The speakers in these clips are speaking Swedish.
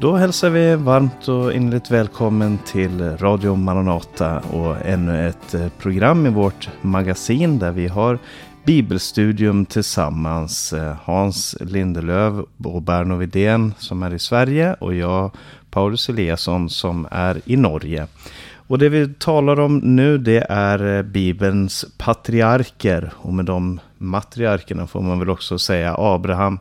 Då hälsar vi varmt och innerligt välkommen till Radio Maranata och ännu ett eh, program i vårt magasin där vi har bibelstudium tillsammans. Eh, Hans Lindelöv och Berno Widén som är i Sverige och jag Paulus Eliasson som är i Norge. Och det vi talar om nu det är eh, Bibelns patriarker och med de matriarkerna får man väl också säga Abraham,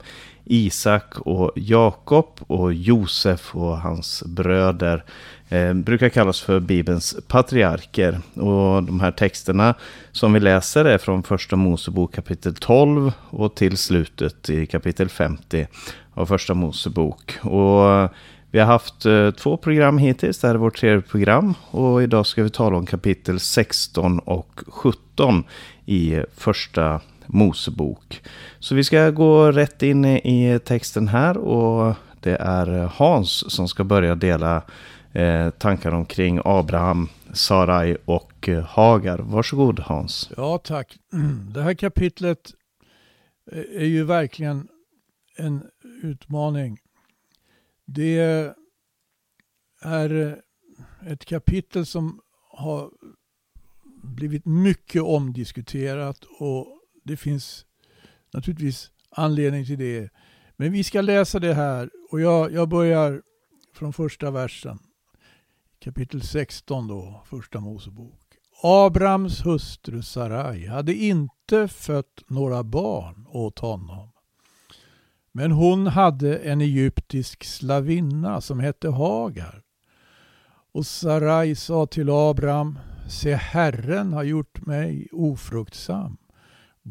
Isak och Jakob och Josef och hans bröder eh, brukar kallas för Bibelns patriarker. Och de här texterna som vi läser är från första Mosebok kapitel 12 och till slutet i kapitel 50 av första Mosebok. Och vi har haft eh, två program hittills, det här är vårt tredje program och idag ska vi tala om kapitel 16 och 17 i första Mosebok. Så vi ska gå rätt in i texten här och det är Hans som ska börja dela eh, tankar omkring Abraham, Sarai och eh, Hagar. Varsågod Hans. Ja tack. Det här kapitlet eh, är ju verkligen en utmaning. Det är eh, ett kapitel som har blivit mycket omdiskuterat och det finns naturligtvis anledning till det. Men vi ska läsa det här och jag, jag börjar från första versen. Kapitel 16 då, första Mosebok. Abrams hustru Sarai hade inte fött några barn åt honom. Men hon hade en egyptisk slavinna som hette Hagar. Och Sarai sa till Abram, se Herren har gjort mig ofruktsam.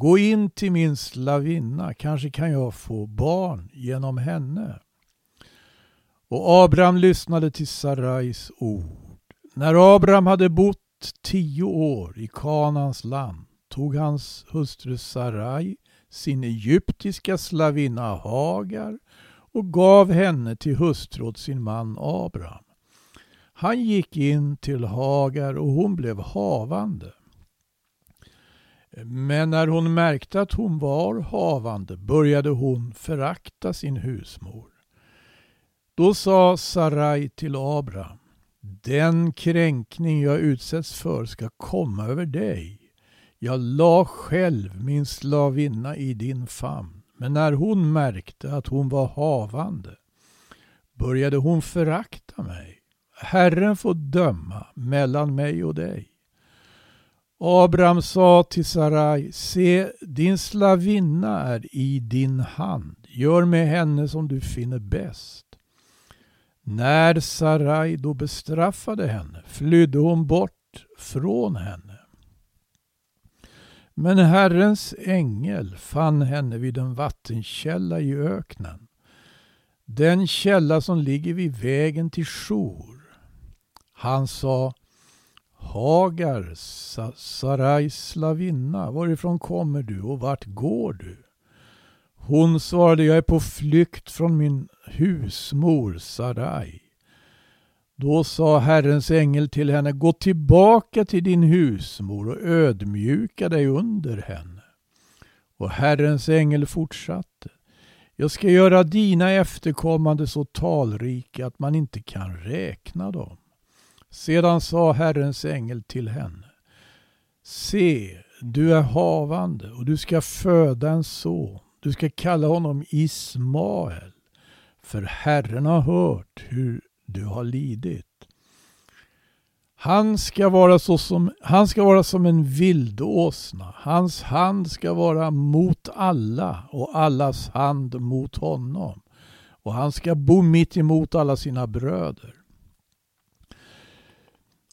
Gå in till min slavinna, kanske kan jag få barn genom henne. Och Abraham lyssnade till Sarais ord. När Abraham hade bott tio år i Kanans land tog hans hustru Sarai sin egyptiska slavinna Hagar och gav henne till hustru åt sin man Abraham. Han gick in till Hagar och hon blev havande. Men när hon märkte att hon var havande började hon förakta sin husmor. Då sa Sarai till Abraham, den kränkning jag utsätts för ska komma över dig. Jag la själv min slavinna i din famn, men när hon märkte att hon var havande började hon förakta mig. Herren får döma mellan mig och dig. Abraham sa till Sarai, se din slavinna är i din hand, gör med henne som du finner bäst. När Sarai då bestraffade henne flydde hon bort från henne. Men Herrens ängel fann henne vid en vattenkälla i öknen, den källa som ligger vid vägen till Shur. Han sa, Hagar, Sarais slavinna, varifrån kommer du och vart går du? Hon svarade, jag är på flykt från min husmor Sarai. Då sa Herrens ängel till henne, gå tillbaka till din husmor och ödmjuka dig under henne. Och Herrens ängel fortsatte, jag ska göra dina efterkommande så talrika att man inte kan räkna dem. Sedan sa Herrens ängel till henne. Se, du är havande och du ska föda en son. Du ska kalla honom Ismael. För Herren har hört hur du har lidit. Han ska vara, så som, han ska vara som en vildåsna. Hans hand ska vara mot alla och allas hand mot honom. Och han ska bo mitt emot alla sina bröder.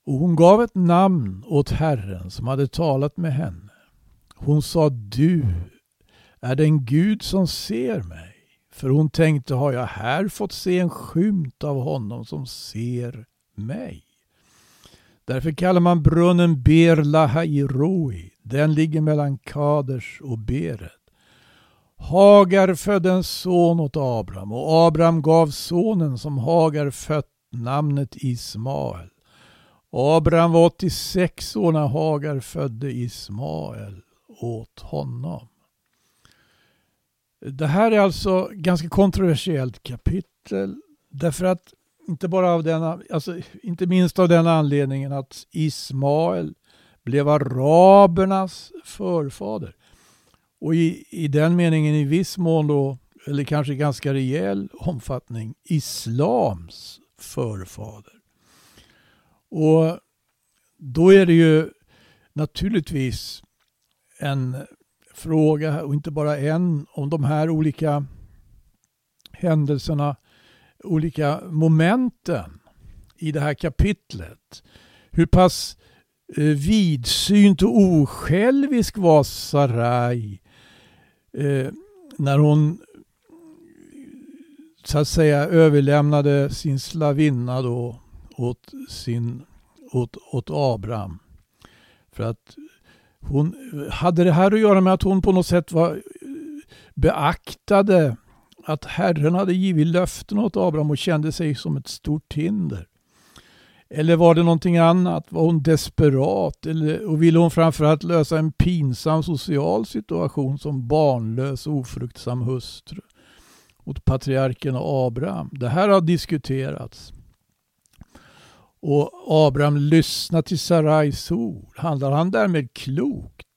Och hon gav ett namn åt Herren som hade talat med henne. Hon sa du är den Gud som ser mig. För hon tänkte, har jag här fått se en skymt av honom som ser mig? Därför kallar man brunnen Ber Lahairoi. Den ligger mellan Kaders och Beret. Hagar födde en son åt Abraham och Abraham gav sonen som Hagar fött namnet Ismael. Abraham var 86 år när Hagar födde Ismael åt honom. Det här är alltså ganska kontroversiellt kapitel. Därför att, inte bara av denna, alltså inte minst av den anledningen att Ismael blev arabernas förfader. Och i, i den meningen i viss mån då, eller kanske ganska rejäl omfattning, islams förfader. Och då är det ju naturligtvis en fråga, och inte bara en, om de här olika händelserna, olika momenten i det här kapitlet. Hur pass eh, vidsynt och osjälvisk var Sarai eh, när hon så att säga överlämnade sin slavinna då åt, sin, åt, åt Abraham. För att hon hade det här att göra med att hon på något sätt var beaktade att Herren hade givit löften åt Abraham och kände sig som ett stort hinder. Eller var det någonting annat? Var hon desperat? Eller, och ville hon framförallt lösa en pinsam social situation som barnlös ofruktsam hustru åt patriarken Abraham? Det här har diskuterats. Och Abraham lyssnar till Sarais ord. Handlar han därmed klokt?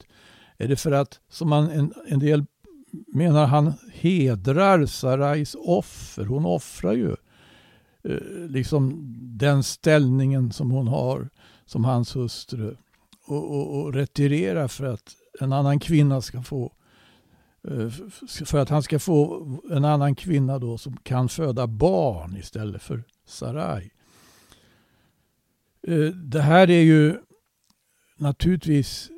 Är det för att, som man, en, en del menar, han hedrar Sarais offer? Hon offrar ju eh, liksom den ställningen som hon har som hans hustru och, och, och retirerar för att en annan kvinna ska få eh, för att han ska få en annan kvinna då som kan föda barn istället för Sarai. Eh, det här är ju naturligtvis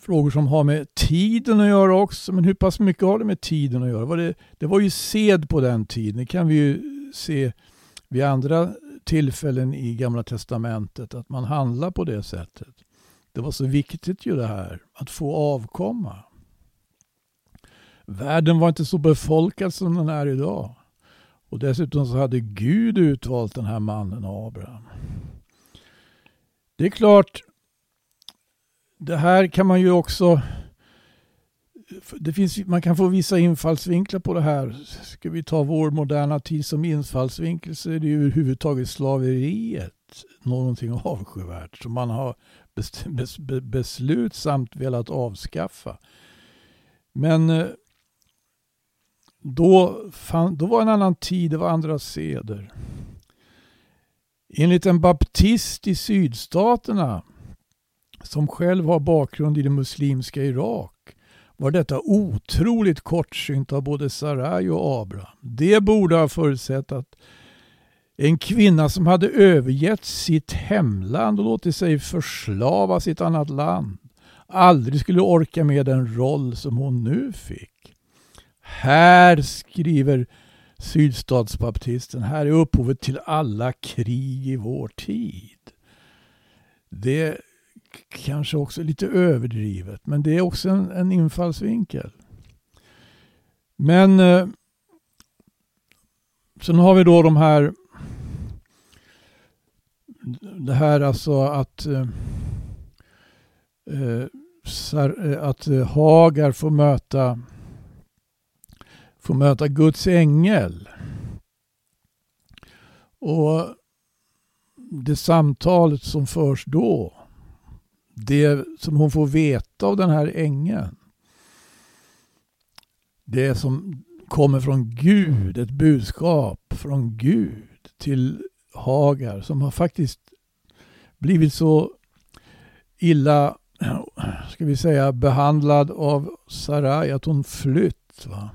frågor som har med tiden att göra också. Men hur pass mycket har det med tiden att göra? Det, det var ju sed på den tiden. Det kan vi ju se vid andra tillfällen i Gamla Testamentet. Att man handlar på det sättet. Det var så viktigt ju det här att få avkomma. Världen var inte så befolkad som den är idag. Och dessutom så hade Gud utvalt den här mannen Abraham. Det är klart, det här kan man ju också... Det finns, man kan få vissa infallsvinklar på det här. Ska vi ta vår moderna tid som infallsvinkel så är det ju överhuvudtaget slaveriet någonting avskyvärt som man har beslutsamt velat avskaffa. Men eh, då, fann, då var en annan tid, det var andra seder. Enligt en baptist i sydstaterna som själv har bakgrund i det muslimska Irak var detta otroligt kortsynt av både Sarai och Abraham. Det borde ha förutsett att en kvinna som hade övergett sitt hemland och låtit sig förslava sitt annat land aldrig skulle orka med den roll som hon nu fick. Här skriver sydstatsbaptisten, här är upphovet till alla krig i vår tid. Det är kanske också lite överdrivet, men det är också en, en infallsvinkel. Men eh, sen har vi då de här det här alltså att eh, eh, eh att eh, Hagar får möta får möta Guds ängel. Och det samtalet som förs då, det som hon får veta av den här ängeln, det som kommer från Gud, ett budskap från Gud till Hagar som har faktiskt blivit så illa, ska vi säga, behandlad av Sarai att hon flytt. Va?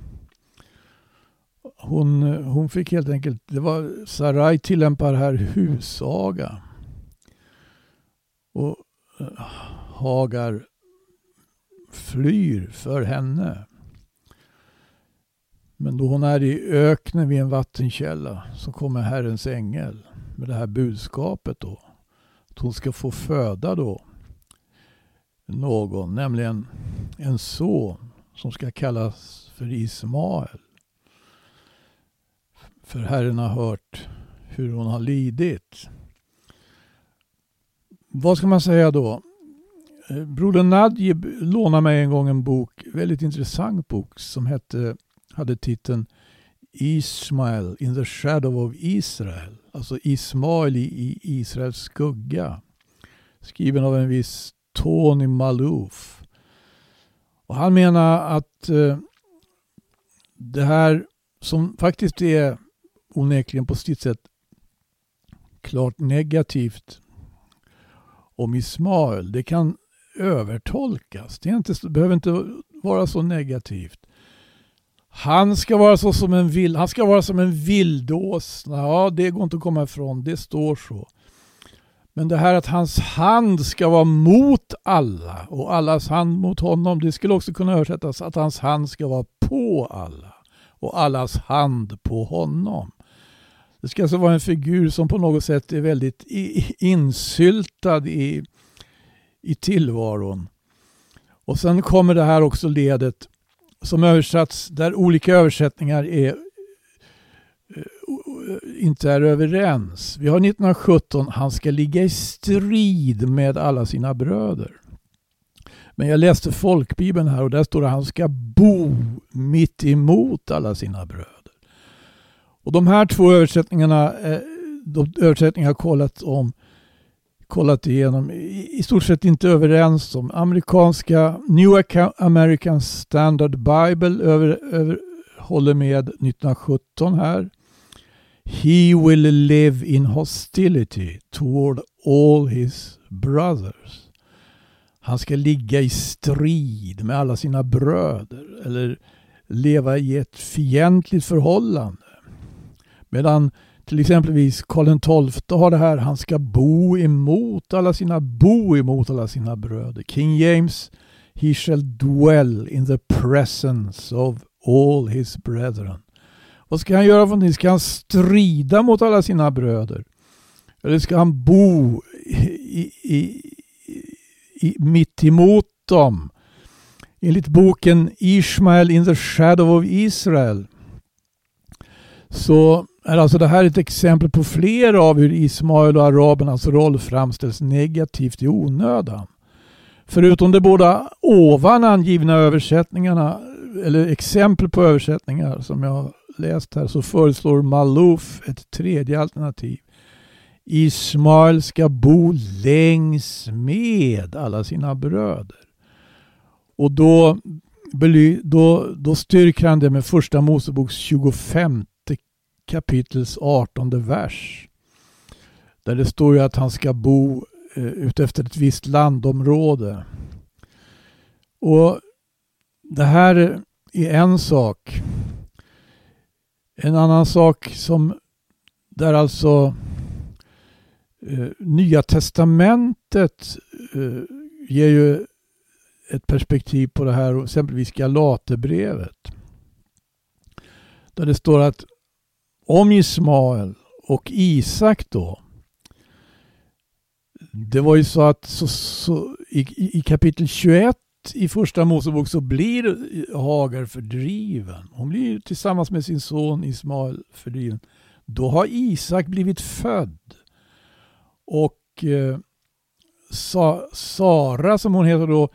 Hon, hon fick helt enkelt, det var Sarai tillämpar här husaga. Och eh, Hagar flyr för henne. Men då hon är i öknen vid en vattenkälla så kommer Herrens ängel med det här budskapet då. Att hon ska få föda då någon, nämligen en son som ska kallas för Ismael. För Herren har hört hur hon har lidit. Vad ska man säga då? Eh, Broder Nadjib lånade mig en gång en bok, väldigt intressant bok som hette, hade titeln Ismael in the shadow of Israel. Alltså Ismael i, i Israels skugga. Skriven av en viss Tony Malouf. Och han menar att eh, det här som faktiskt är onekligen på sitt sätt klart negativt om Ismael. Det kan övertolkas. Det, inte, det behöver inte vara så negativt. Han ska vara så som en vild, han ska vara som en vildås. Ja, det går inte att komma ifrån. Det står så. Men det här att hans hand ska vara mot alla och allas hand mot honom. Det skulle också kunna översättas att hans hand ska vara på alla och allas hand på honom. Det ska alltså vara en figur som på något sätt är väldigt insyltad i, i tillvaron. Och sen kommer det här också ledet som översatts där olika översättningar är eh, inte är överens. Vi har 1917, han ska ligga i strid med alla sina bröder. Men jag läste folkbibeln här och där står det att han ska bo mitt emot alla sina bröder. Och de här två översättningarna, eh, de översättningar jag kollat om, kollat igenom, i stort sett inte överens om. Amerikanska New American Standard Bible över, över, håller med 1917 här. He will live in hostility toward all his brothers. Han ska ligga i strid med alla sina bröder eller leva i ett fientligt förhållande. Medan till exempelvis Karl XII har det här, han ska bo emot alla sina, bo emot alla sina bröder. King James, he shall dwell in the presence of all his brethren. Vad ska han göra för någonting? Ska han strida mot alla sina bröder? Eller ska han bo i, i, i, mitt emot dem? Enligt boken Ishmael in the shadow of Israel så är alltså det här ett exempel på flera av hur Ismael och arabernas roll framställs negativt i onödan. Förutom de båda ovan angivna översättningarna, eller exempel på översättningar som jag läst här, så föreslår Malouf ett tredje alternativ. Ismael ska bo längs med alla sina bröder. Och då, då, då styrker han det med första Moseboks 25 kapitels 18 vers. Där det står ju att han ska bo eh, utefter ett visst landområde. Och det här är en sak. En annan sak som där alltså eh, Nya Testamentet eh, ger ju ett perspektiv på det här, exempelvis Galaterbrevet. Där det står att om Ismael och Isak då. Det var ju så att så, så, i, i kapitel 21 i första Mosebok så blir Hagar fördriven. Hon blir tillsammans med sin son Ismael fördriven. Då har Isak blivit född. Och eh, Sa, Sara som hon heter då,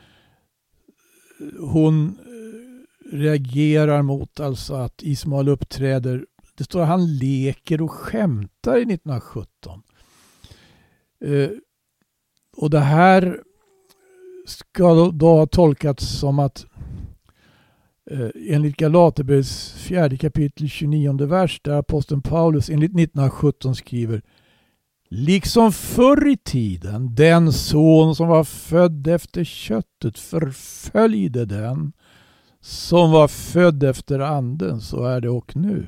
hon eh, reagerar mot alltså att Ismael uppträder det står att han leker och skämtar i 1917. Eh, och det här ska då, då ha tolkats som att eh, enligt Galaterbrevets fjärde kapitel 29 vers där aposteln Paulus enligt 1917 skriver Liksom förr i tiden den son som var född efter köttet förföljde den som var född efter anden så är det och nu.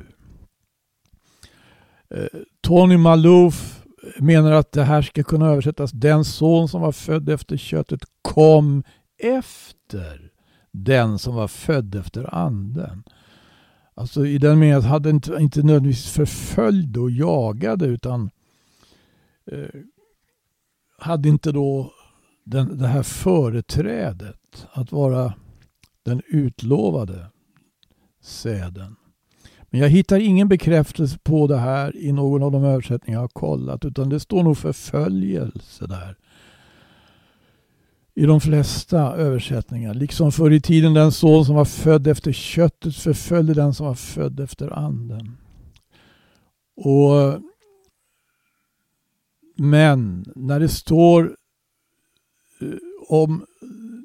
Tony Malouf menar att det här ska kunna översättas. Den son som var född efter köttet kom efter den som var född efter anden. Alltså i den meningen att han inte, inte nödvändigtvis förföljde och jagade utan eh, hade inte då den, det här företrädet att vara den utlovade säden. Men jag hittar ingen bekräftelse på det här i någon av de översättningar jag har kollat. Utan det står nog förföljelse där. i de flesta översättningar. Liksom förr i tiden den son som var född efter köttet förföljde den som var född efter anden. Och Men när det står eh, om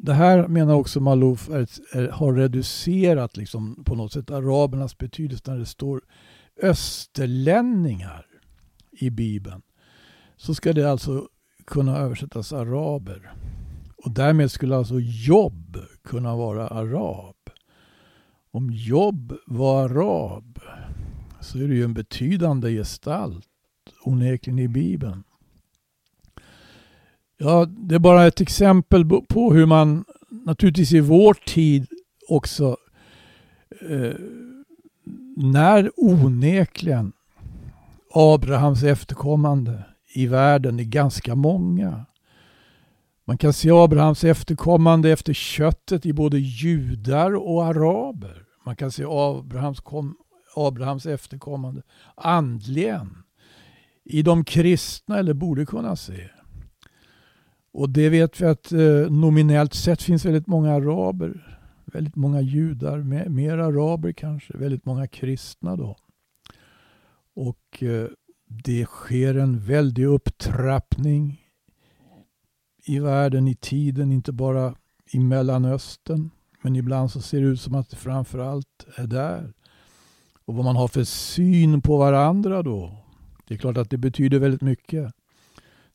det här menar också Malouf är, är, har reducerat liksom på något sätt arabernas betydelse när det står österlänningar i Bibeln. Så ska det alltså kunna översättas araber. Och därmed skulle alltså Jobb kunna vara arab. Om Jobb var arab så är det ju en betydande gestalt onekligen i Bibeln. Ja, det är bara ett exempel på hur man naturligtvis i vår tid också eh, när onekligen Abrahams efterkommande i världen är ganska många. Man kan se Abrahams efterkommande efter köttet i både judar och araber. Man kan se Abrahams, kom, Abrahams efterkommande andligen i de kristna, eller borde kunna se. Och det vet vi att eh, nominellt sett finns väldigt många araber, väldigt många judar, mer, mer araber kanske, väldigt många kristna då. Och eh, det sker en väldig upptrappning i världen, i tiden, inte bara i Mellanöstern. Men ibland så ser det ut som att det framförallt är där. Och vad man har för syn på varandra då. Det är klart att det betyder väldigt mycket.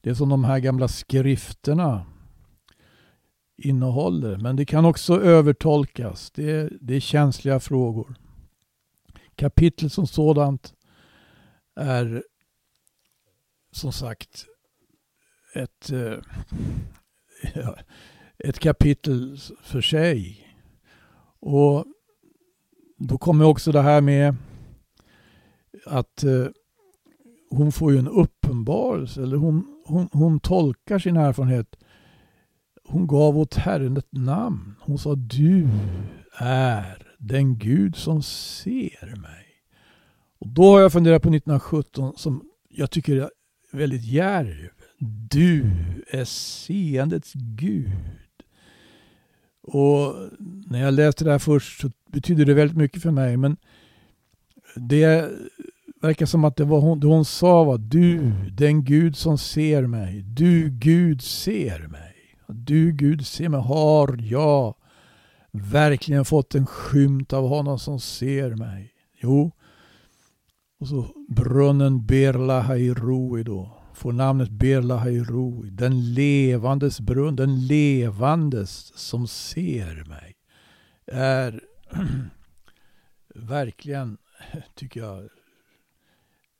Det som de här gamla skrifterna innehåller. Men det kan också övertolkas. Det är, det är känsliga frågor. Kapitlet som sådant är som sagt ett, eh, ett kapitel för sig. Och då kommer också det här med att eh, hon får ju en uppenbarelse, eller hon, hon, hon tolkar sin erfarenhet. Hon gav åt Herren ett namn. Hon sa du är den Gud som ser mig. Och då har jag funderat på 1917 som jag tycker är väldigt djärv. Du är seendets Gud. Och när jag läste det här först så betydde det väldigt mycket för mig. Men det verkar som att det var hon, det hon sa var du, den Gud som ser mig. Du Gud ser mig. Du Gud ser mig. Har jag verkligen fått en skymt av honom som ser mig? Jo. Och så brunnen Berla Hairoi då. Får namnet Berla Hairoi. Den levandes brunn. Den levandes som ser mig. Är verkligen, tycker jag,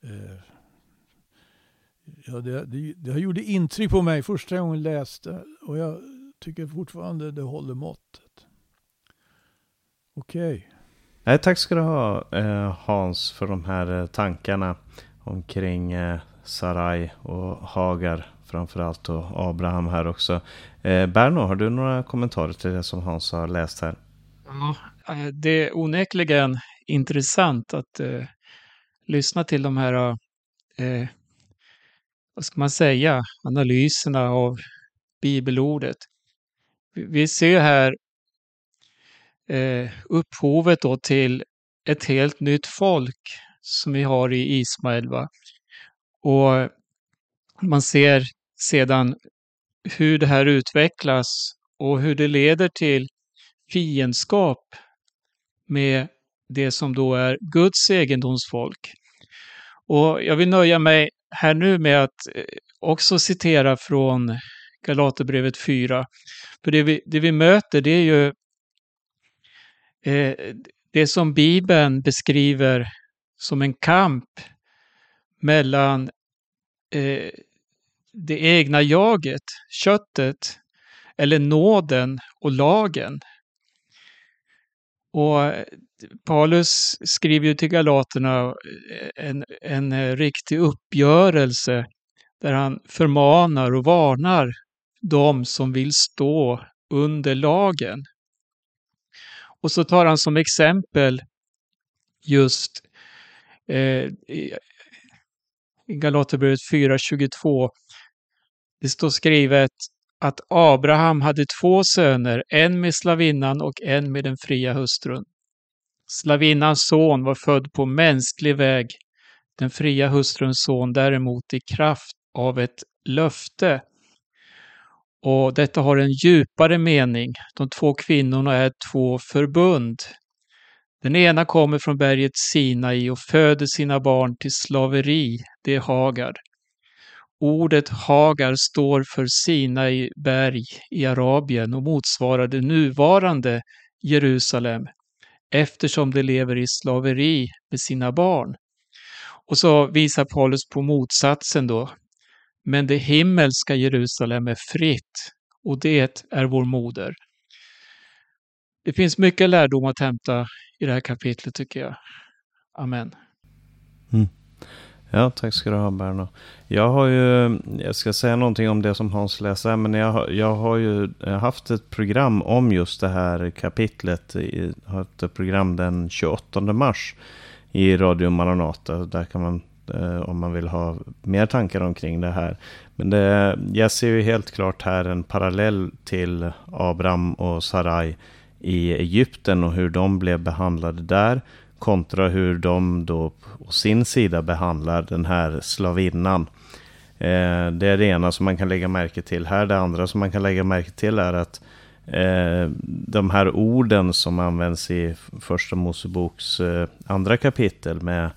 Eh, ja, det, det, det gjorde intryck på mig första gången jag läste och jag tycker fortfarande det håller måttet. Okej. Okay. tack ska du ha eh, Hans för de här eh, tankarna omkring Sarai och Hagar framförallt och Abraham här också. Berno, har du några kommentarer till det som Hans har läst här? Ja, det är onekligen intressant att lyssna till de här, eh, vad ska man säga, analyserna av bibelordet. Vi ser här eh, upphovet då till ett helt nytt folk som vi har i Ismael. Va? Och man ser sedan hur det här utvecklas och hur det leder till fiendskap med det som då är Guds egendomsfolk. Och jag vill nöja mig här nu med att eh, också citera från Galaterbrevet 4. För det vi, det vi möter det är ju eh, det som Bibeln beskriver som en kamp mellan eh, det egna jaget, köttet, eller nåden och lagen. Och Paulus skriver ju till Galaterna eh, en, en eh, riktig uppgörelse där han förmanar och varnar de som vill stå under lagen. Och så tar han som exempel just eh, i Galaterbrevet 4.22. Det står skrivet att Abraham hade två söner, en med slavinnan och en med den fria hustrun. Slavinnans son var född på mänsklig väg, den fria hustruns son däremot i kraft av ett löfte. Och detta har en djupare mening. De två kvinnorna är två förbund. Den ena kommer från berget Sinai och föder sina barn till slaveri, det är Hagar. Ordet Hagar står för Sinai berg i Arabien och motsvarar det nuvarande Jerusalem eftersom de lever i slaveri med sina barn. Och så visar Paulus på motsatsen då. Men det himmelska Jerusalem är fritt och det är vår moder. Det finns mycket lärdom att hämta i det här kapitlet tycker jag. Amen. Mm. Ja, tack ska du ha Berno. Jag har ju, jag ska säga någonting om det som Hans läser, men jag, har, jag har ju haft ett program om just det här kapitlet. Jag har haft ett program den 28 mars i Radio Maranata. Där kan man, eh, om man vill ha mer tankar omkring det här. Men det, jag ser ju helt klart här en parallell till Abraham och Sarai i Egypten och hur de blev behandlade där kontra hur de då å sin sida behandlar den här slavinnan. Eh, det är det ena som man kan lägga märke till här. Det andra som man kan lägga märke till är att eh, de här orden som används i första Moseboks eh, andra kapitel med,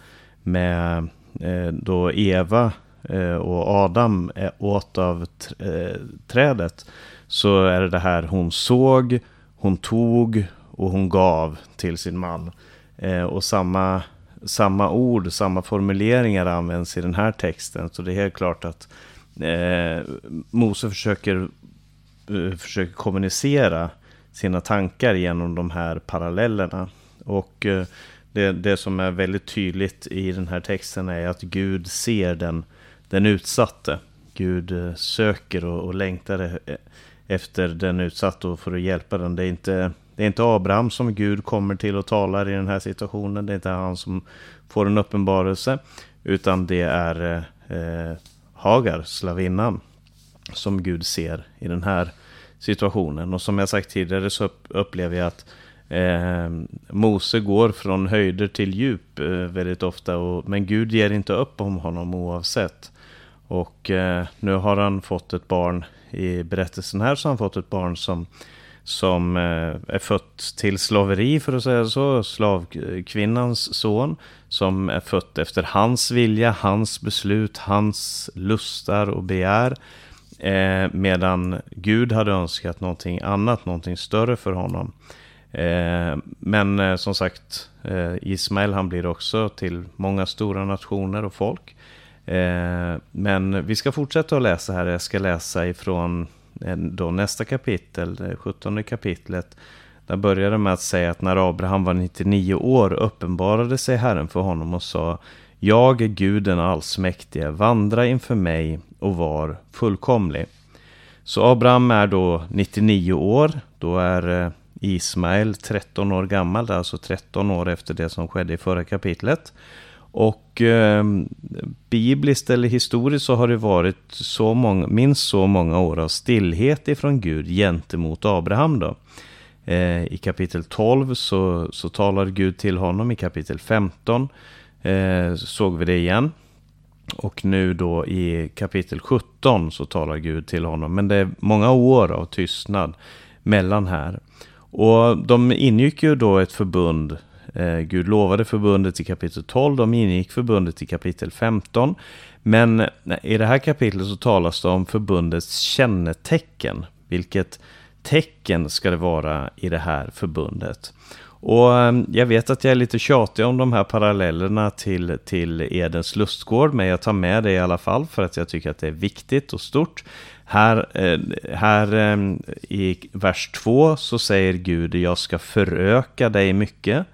med eh, då Eva eh, och Adam åt av eh, trädet. Så är det det här hon såg, hon tog och hon gav till sin man. Eh, och samma, samma ord, samma formuleringar används i den här texten. Så det är helt klart att eh, Mose försöker, eh, försöker kommunicera sina tankar genom de här parallellerna. Och eh, det, det som är väldigt tydligt i den här texten är att Gud ser den, den utsatte. Gud eh, söker och, och längtar e-, efter den utsatte för att hjälpa den. Det är inte det är inte Abraham som Gud kommer till och talar i den här situationen. Det är inte han som får en uppenbarelse. Utan det är eh, Hagar, slavinnan, som Gud ser i den här situationen. Och som jag sagt tidigare så upplever jag att eh, Mose går från höjder till djup eh, väldigt ofta. Och, men Gud ger inte upp om honom oavsett. Och eh, nu har han fått ett barn i berättelsen här så har han fått ett barn som som eh, är fött till slaveri för att säga så, slavkvinnans son, som är fött efter hans vilja, hans beslut, hans lustar och begär. Eh, medan Gud hade önskat någonting annat, någonting större för honom. Eh, men eh, som sagt, eh, Ismael han blir också till många stora nationer och folk. men vi ska fortsätta att läsa här. Jag ska läsa ifrån då nästa kapitel, det 17 kapitlet, där börjar det med att säga att när Abraham var 99 år uppenbarade sig Herren för honom och sa Jag är Guden allsmäktige, vandra inför mig och var fullkomlig. Så Abraham är då 99 år, då är eh, Ismael 13 år gammal, alltså 13 år efter det som skedde i förra kapitlet. Och eh, bibliskt eller historiskt så har det varit så många, minst så många år av stillhet ifrån Gud gentemot Abraham då. Eh, I kapitel 12 så, så talar Gud till honom, i kapitel 15 eh, såg vi det igen. Och nu då i kapitel 17 så talar Gud till honom. Men det är många år av tystnad mellan här. Och de ingick ju då ett förbund Eh, Gud lovade förbundet i kapitel 12, de ingick förbundet i kapitel 15. Men eh, i det här kapitlet så talas det om förbundets kännetecken. Vilket tecken ska det vara i det här förbundet? Och eh, jag vet att jag är lite tjatig om de här parallellerna till, till Edens lustgård, men jag tar med det i alla fall för att jag tycker att det är viktigt och stort. Här, här i vers 2 så säger Gud, jag ska föröka dig mycket.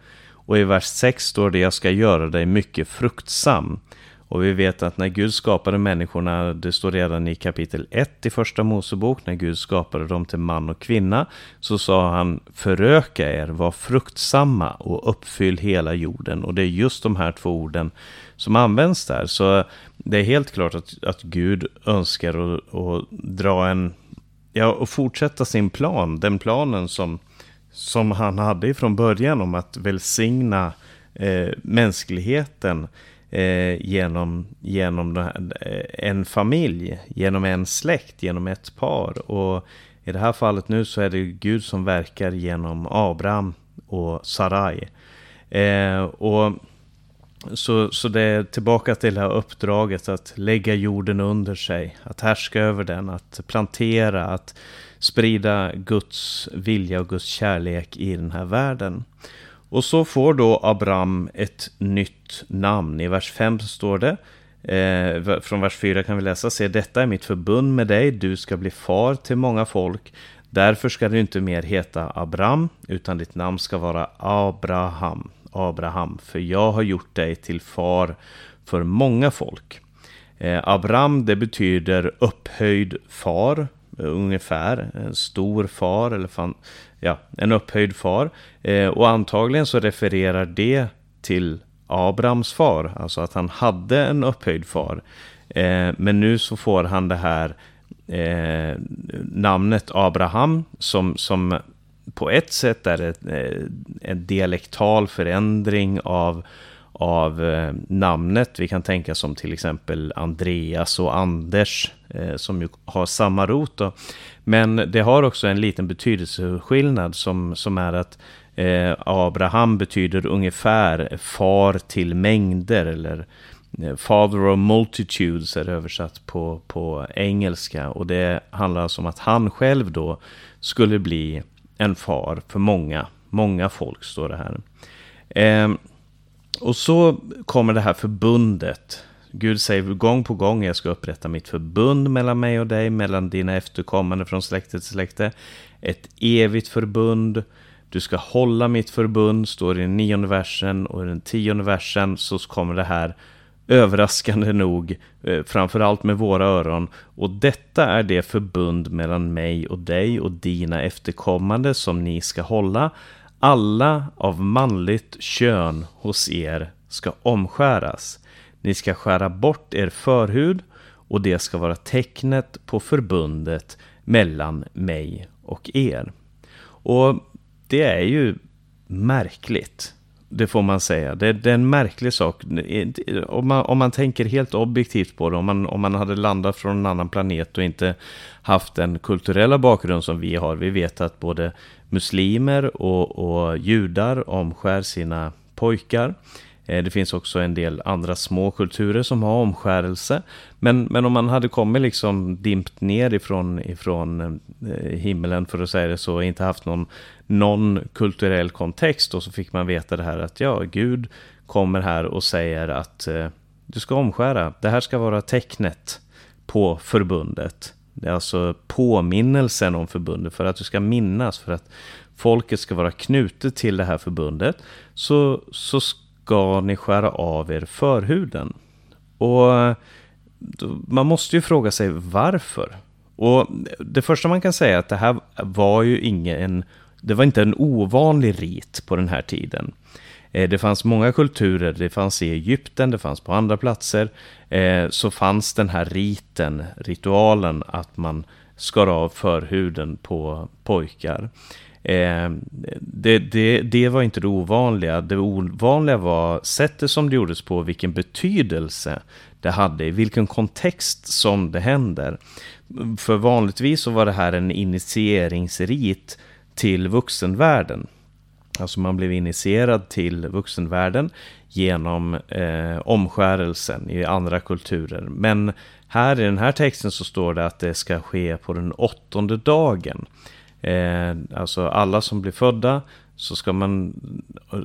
Och i vers 6 står det, jag ska göra dig mycket fruktsam. Och vi vet att när Gud skapade människorna, det står redan i kapitel 1 i första Mosebok, när Gud skapade dem till man och kvinna, så sa han föröka er, var fruktsamma och uppfyll hela jorden. Och det är just de här två orden som används där. Så det är helt klart att, att Gud önskar att, att dra en ja, och fortsätta sin plan, den planen som, som han hade från början om att välsigna eh, mänskligheten eh, genom, genom här, eh, en familj, genom en släkt, genom ett par. Och i det här fallet nu så är det Gud som verkar genom Abraham och Sarai. Eh, och så, så det är tillbaka till det här uppdraget att lägga jorden under sig, att härska över den, att plantera, att sprida Guds vilja och Guds kärlek i den här världen. Och så får då Abram ett nytt namn. I vers 5 står det, eh, från vers 4 kan vi läsa, se detta är mitt förbund med dig, du ska bli far till många folk. Därför ska du inte mer heta Abram, utan ditt namn ska vara Abraham. Abraham, för jag har gjort dig till far för många folk. Eh, Abram, det betyder upphöjd far, Eh, ungefär, en stor far, eller fan, ja, en upphöjd far. Eh, och antagligen så refererar det till Abrams far, alltså att han hade en upphöjd far. Eh, men nu så får han det här eh, namnet Abraham som, som på ett sätt är det eh, en dialektal förändring av, av eh, namnet. Vi kan tänka som till exempel Andreas och Anders eh, som ju har samma rot. Då. Men det har också en liten betydelseskillnad som, som är att eh, Abraham betyder ungefär far till mängder eller Father of multitudes är översatt på, på engelska. Och det handlar alltså om att han själv då skulle bli en far för många, många folk står det här. Ehm, och så kommer det här förbundet. Gud säger gång på gång, jag ska upprätta mitt förbund mellan mig och dig, mellan dina efterkommande från släkte till släkte. Ett evigt förbund. Du ska hålla mitt förbund, står i den nionde versen. Och i den tionde versen så kommer det här överraskande nog, eh, framförallt med våra öron. Och detta är det förbund mellan mig och dig och dina efterkommande som ni ska hålla. Alla av manligt kön hos er ska omskäras. Ni ska skära bort er förhud och det ska vara tecknet på förbundet mellan mig och er. Och det är ju märkligt. Det får man säga. Det, det är en märklig sak. Om man, om man tänker helt objektivt på det, om man, om man hade landat från en annan planet och inte haft den kulturella bakgrund som vi har. Vi vet att både muslimer och, och judar omskär sina pojkar. Eh, det finns också en del andra små kulturer som har omskärelse. Men, men om man hade kommit liksom dimpt ner ifrån, ifrån eh, himlen för att säga det så, inte haft någon, någon kulturell kontext och så fick man veta det här att ja, Gud kommer här och säger att eh, du ska omskära. Det här ska vara tecknet på förbundet. Det är alltså påminnelsen om förbundet för att du ska minnas, för att folket ska vara knutet till det här förbundet. Så, så ska ni skära av er förhuden. Och man måste ju fråga sig varför. Och det första man kan säga är att det här var ju ingen, det var inte en ovanlig rit på den här tiden. Eh, det fanns många kulturer, det fanns i Egypten, det fanns på andra platser. Eh, så fanns den här riten, ritualen att man skar av förhuden på pojkar. Eh, det, det, det, var inte det ovanliga. Det ovanliga var sättet som det gjordes på, vilken betydelse det hade, i vilken kontext som det händer. För vanligtvis så var det här en initieringsrit till vuxenvärlden. Alltså man blev initierad till vuxenvärlden genom eh, omskärelsen i andra kulturer. Men här i den här texten så står det att det ska ske på den åttonde dagen. Eh, alltså alla som blir födda så ska man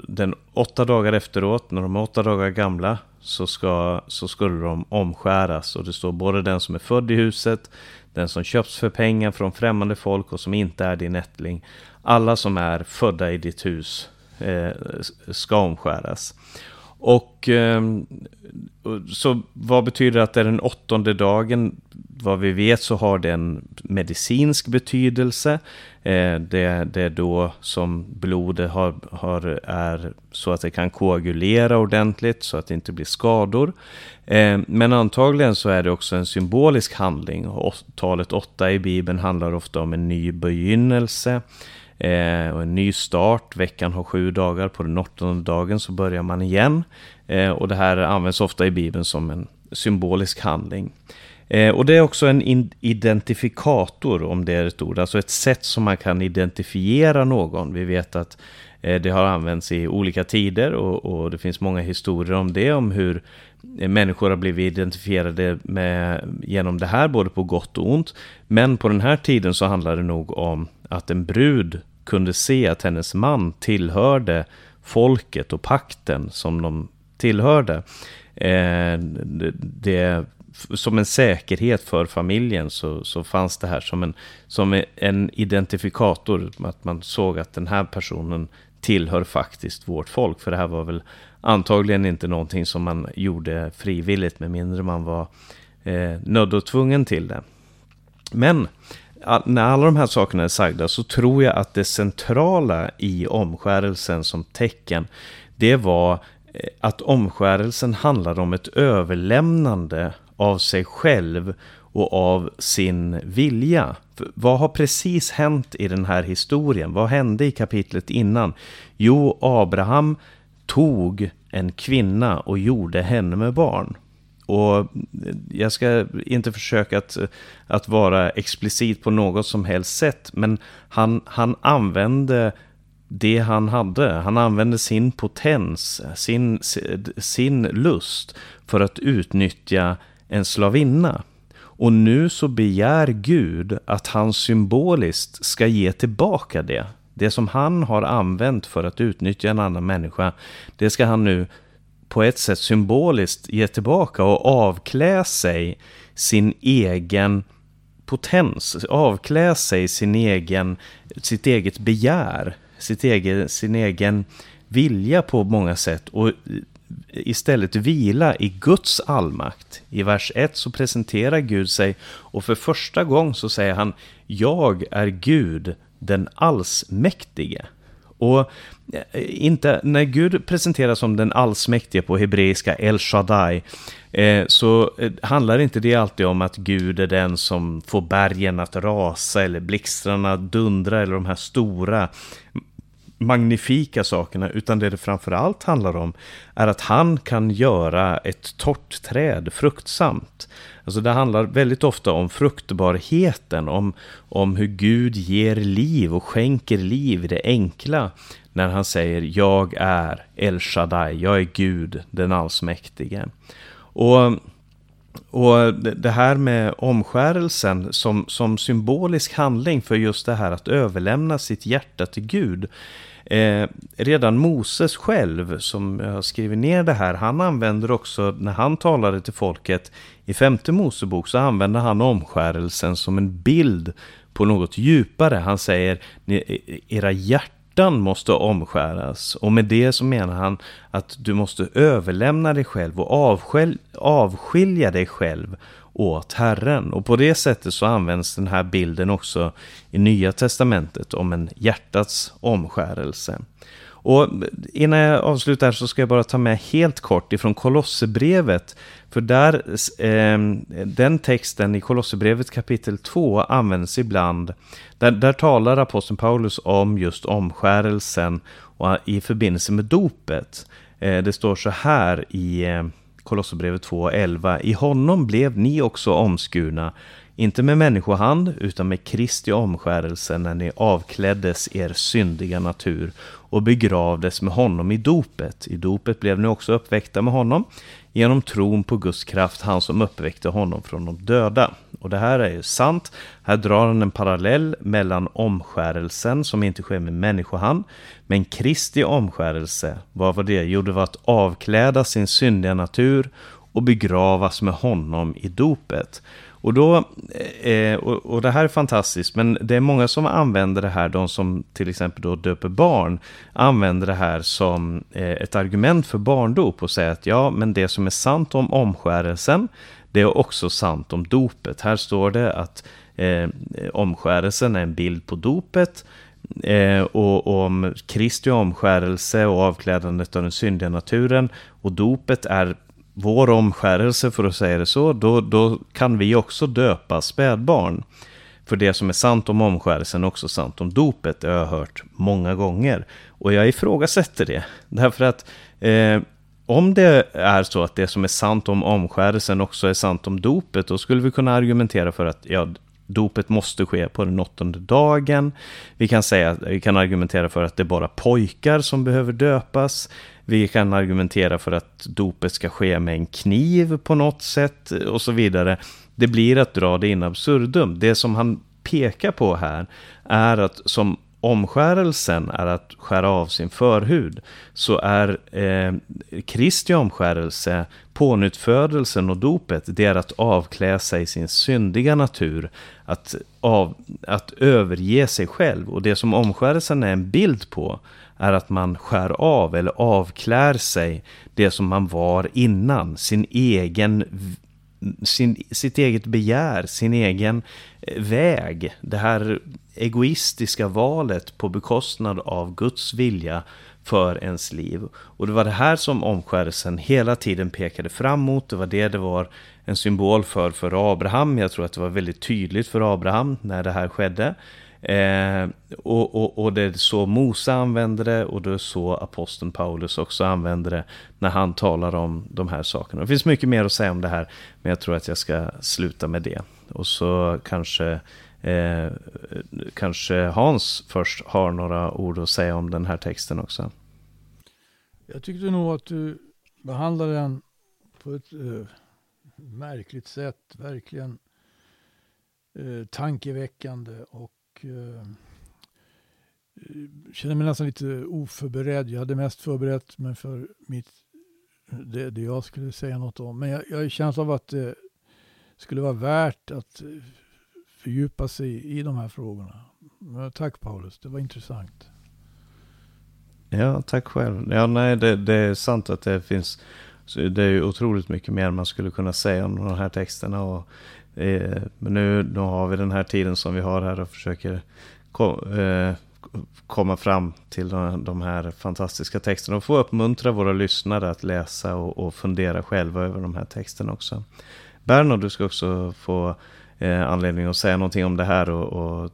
den åtta dagar efteråt, när de är åtta dagar gamla, så, ska, så skulle de omskäras. Och det står både den som är född i huset, den som köps för pengar från främmande folk och som inte är din ättling. Alla som är födda i ditt hus eh, ska omskäras. Och eh, så vad betyder att det är den åttonde dagen? Vad vi vet så har det en medicinsk betydelse. Eh, det, det är då som blodet har, har, är så att det kan koagulera ordentligt så att det inte blir skador. Eh, men antagligen så är det också en symbolisk handling. Talet 8 i Bibeln handlar ofta om en ny begynnelse eh, och en ny start. Veckan har sju dagar, på den åttonde dagen så börjar man igen. Och det här används ofta i Bibeln som en symbolisk handling. Eh, och det är också en identifikator, om det är ett ord, alltså ett sätt som man kan identifiera någon. Vi vet att eh, det har använts i olika tider och, och, det finns många historier om det, om hur eh, människor har blivit identifierade med, genom det här, både på gott och ont. Men på den här tiden så handlar det nog om att en brud kunde se att hennes man tillhörde folket och pakten som de tillhörde. Eh, det, som en säkerhet för familjen så, så fanns det här som en, som en identifikator. Att man såg att den här personen tillhör faktiskt vårt folk. För det här var väl antagligen inte någonting som man gjorde frivilligt med mindre man var eh, nödd och tvungen till det. Men när alla de här sakerna är sagda så tror jag att det centrala i omskärelsen som tecken, det var eh, att omskärelsen handlade om ett överlämnande av sig själv och av sin vilja. För vad har precis hänt i den här historien? Vad hände i kapitlet innan? Jo, Abraham tog en kvinna och gjorde henne med barn. Och jag ska inte försöka att, att vara explicit på något som helst sätt, men han, han använde det han hade. Han använde sin potens, sin, sin lust för att utnyttja en slavinna. Och nu så begär Gud att han symboliskt ska ge tillbaka det. Det som han har använt för att utnyttja en annan människa, det ska han nu på ett sätt symboliskt ge tillbaka och avklä sig sin egen potens, avklä sig sin egen, sitt eget begär, sitt egen, sin egen vilja på många sätt och istället vila i Guds allmakt. I vers 1 så presenterar Gud sig och för första gången så säger han Jag är Gud, den allsmäktige. Och eh, inte, när Gud presenteras som den allsmäktige på hebreiska El Shaddai eh, så eh, handlar inte det alltid om att Gud är den som får bergen att rasa eller blixtrarna dundra eller de här stora magnifika sakerna, utan det det framförallt handlar om är att han kan göra ett torrt träd fruktsamt. Alltså det handlar väldigt ofta om fruktbarheten, om, om hur Gud ger liv och skänker liv i det enkla. När han säger jag är El Shaddai, jag är Gud den allsmäktige. Och och det här med omskärelsen som, som symbolisk handling för just det här att överlämna sitt hjärta till Gud. Eh, redan Moses själv, som har skrivit ner det här, han använder också, när han talade till folket i femte Mosebok, så använder han omskärelsen som en bild på något djupare. Han säger, e, era hjärtan måste omskäras. Och med det så menar han att du måste överlämna dig själv och avskilja dig själv åt Herren. Och på det sättet så används den här bilden också i Nya Testamentet om en hjärtats omskärelse. Och innan jag avslutar så ska jag bara ta med helt kort ifrån Kolosserbrevet. För där, eh, den texten i Kolosserbrevet kapitel 2 används ibland. Där, där talar aposteln Paulus om just omskärelsen och i förbindelse med dopet. Eh, det står så här i eh, Kolosserbrevet 2.11. I honom blev ni också omskurna, inte med människohand, utan med Kristi omskärelse när ni avkläddes er syndiga natur och begravdes med honom i dopet. I dopet blev ni också uppväckta med honom genom tron på Guds kraft, han som uppväckte honom från de döda. Och det här är ju sant. Här drar han en parallell mellan omskärelsen som inte sker med människohand, men Kristi omskärelse, vad var det? Jo, det var att avkläda sin syndiga natur och begravas med honom i dopet. Och, då, eh, och, och, det här är fantastiskt, men det är många som använder det här, de som till exempel då döper barn, använder det här som eh, ett argument för barndop och säger att ja, men det som är sant om omskärelsen, Det är också sant om dopet. Här står det att eh, omskärelsen är en bild på dopet. Eh, och, och om Kristi omskärelse och avklädandet av den syndiga naturen och dopet är vår omskärelse för att säga det så, då, då kan vi också döpa spädbarn. För det som är sant om omskärelsen är också sant om dopet, det har jag hört många gånger. Och jag ifrågasätter det, därför att eh, om det är så att det som är sant om omskärelsen också är sant om dopet, då skulle vi kunna argumentera för att ja, dopet måste ske på den åttonde dagen. Vi kan, säga, vi kan argumentera för att det är bara pojkar som behöver döpas. Vi kan argumentera för att dopet ska ske med en kniv på något sätt och så vidare. Det blir att dra det in absurdum. Det som han pekar på här är att som omskärelsen är att skära av sin förhud, så är eh, Kristi omskärelse, pånyttfödelsen och dopet, det är att avklä sig sin syndiga natur, att, av, att överge sig själv. Och det som omskärelsen är en bild på, är att man skär av eller avklär sig det som man var innan, sin egen sin, sitt eget begär, sin egen eh, väg. Det här egoistiska valet på bekostnad av Guds vilja för ens liv. Och det var det här som omskärelsen hela tiden pekade fram mot. Det var det det var en symbol för för Abraham. Jag tror att det var väldigt tydligt för Abraham när det här skedde. Eh, och, och, och, det är så Mose använder det och det är så aposteln Paulus också använder det när han talar om de här sakerna. Det finns mycket mer att säga om det här, men jag tror att jag ska sluta med det. Och så kanske, eh, kanske Hans först har några ord att säga om den här texten också. Jag tyckte nog att du behandlade den på ett eh, märkligt sätt, verkligen eh, tankeväckande och eh, känner mig nästan lite oförberedd. Jag hade mest förberett mig för mitt, det, det jag skulle säga något om. Men jag, jag har känslan av att det skulle vara värt att eh, fördjupa sig i de här frågorna. Men tack Paulus, det var intressant. Ja, tack själv. Ja, nej, det, det är sant att det finns det är otroligt mycket mer man skulle kunna säga om de här texterna. Och Eh, men nu, då har vi den här tiden som vi har här och försöker kom, eh, komma fram till de, de, här fantastiska texterna och få uppmuntra våra lyssnare att läsa och, och fundera själva över de här texterna också. Bernhard, du ska också få eh, anledning att säga någonting om det här och, och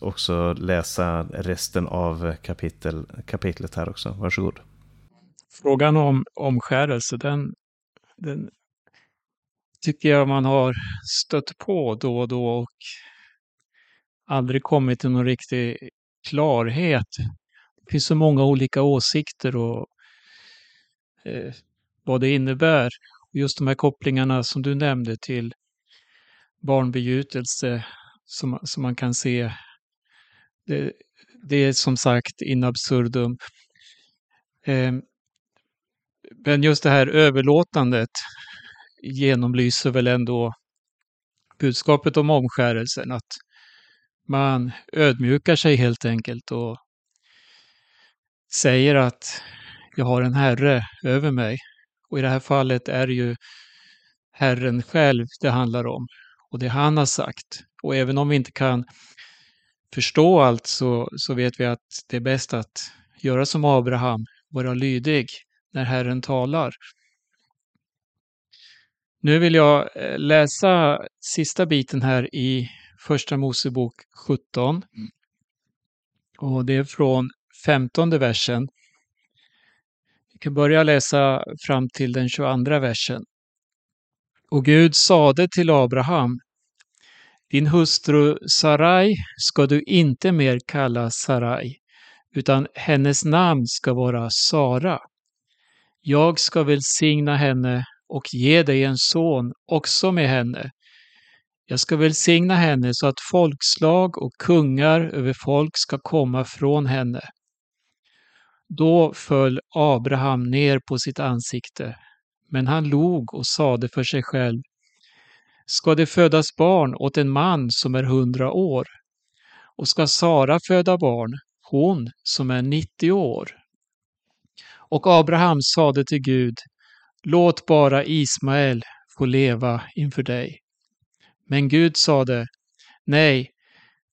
också läsa resten av kapitel, kapitlet här också. Varsågod. Frågan om omskärelse, den, den tycker jag man har stött på då och då och aldrig kommit till någon riktig klarhet. Det finns så många olika åsikter och eh, vad det innebär. Just de här kopplingarna som du nämnde till barnbegjutelse som, som man kan se. Det, det är som sagt in absurdum. Eh, men just det här överlåtandet genomlyser väl ändå budskapet om omskärelsen. Att man ödmjukar sig helt enkelt och säger att jag har en herre över mig. Och i det här fallet är det ju Herren själv det handlar om och det han har sagt. Och även om vi inte kan förstå allt så, så vet vi att det är bäst att göra som Abraham, vara lydig när Herren talar. Nu vill jag eh, läsa sista biten här i Första Mosebok 17. Och det är från femtonde versen. Vi kan börja läsa fram till den 22 versen. Och Gud sade till Abraham, din hustru Sarai ska du inte mer kalla Sarai, utan hennes namn ska vara Sara. Jag ska välsigna henne och ge dig en son också med henne. Jag ska välsigna henne så att folkslag och kungar över folk ska komma från henne. Då föll Abraham ner på sitt ansikte, men han log och sade för sig själv Ska det födas barn åt en man som är hundra år? Och ska Sara föda barn, hon som är nittio år? Och Abraham sade till Gud Låt bara Ismael få leva inför dig. Men Gud sade, nej,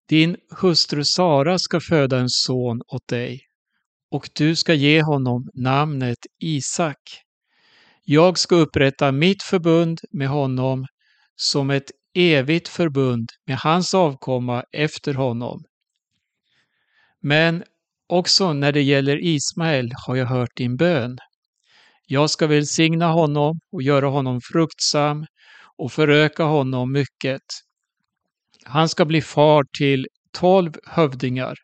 din hustru Sara ska föda en son åt dig och du ska ge honom namnet Isak. Jag ska upprätta mitt förbund med honom som ett evigt förbund med hans avkomma efter honom. Men också när det gäller Ismael har jag hört din bön. Jag ska välsigna honom och göra honom fruktsam och föröka honom mycket. Han ska bli far till tolv hövdingar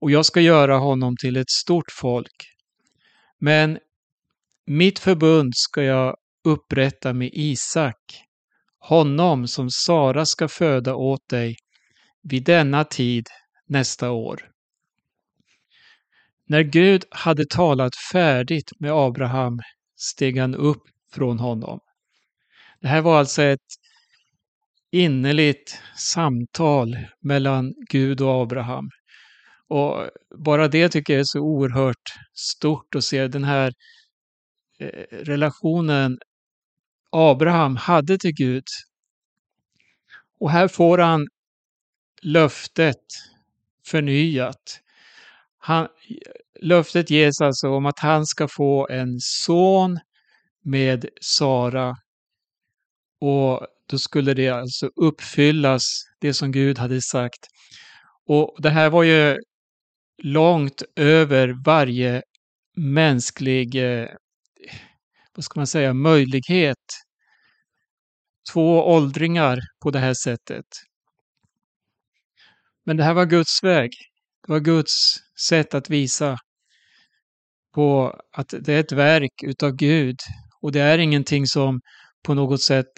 och jag ska göra honom till ett stort folk. Men mitt förbund ska jag upprätta med Isak, honom som Sara ska föda åt dig vid denna tid nästa år. När Gud hade talat färdigt med Abraham steg han upp från honom. Det här var alltså ett innerligt samtal mellan Gud och Abraham. Och bara det tycker jag är så oerhört stort att se den här eh, relationen Abraham hade till Gud. Och här får han löftet förnyat. Han, löftet ges alltså om att han ska få en son med Sara. Och då skulle det alltså uppfyllas, det som Gud hade sagt. Och det här var ju långt över varje mänsklig, eh, vad ska man säga, möjlighet. Två åldringar på det här sättet. Men det här var Guds väg. Det var Guds sätt att visa på att det är ett verk utav Gud och det är ingenting som på något sätt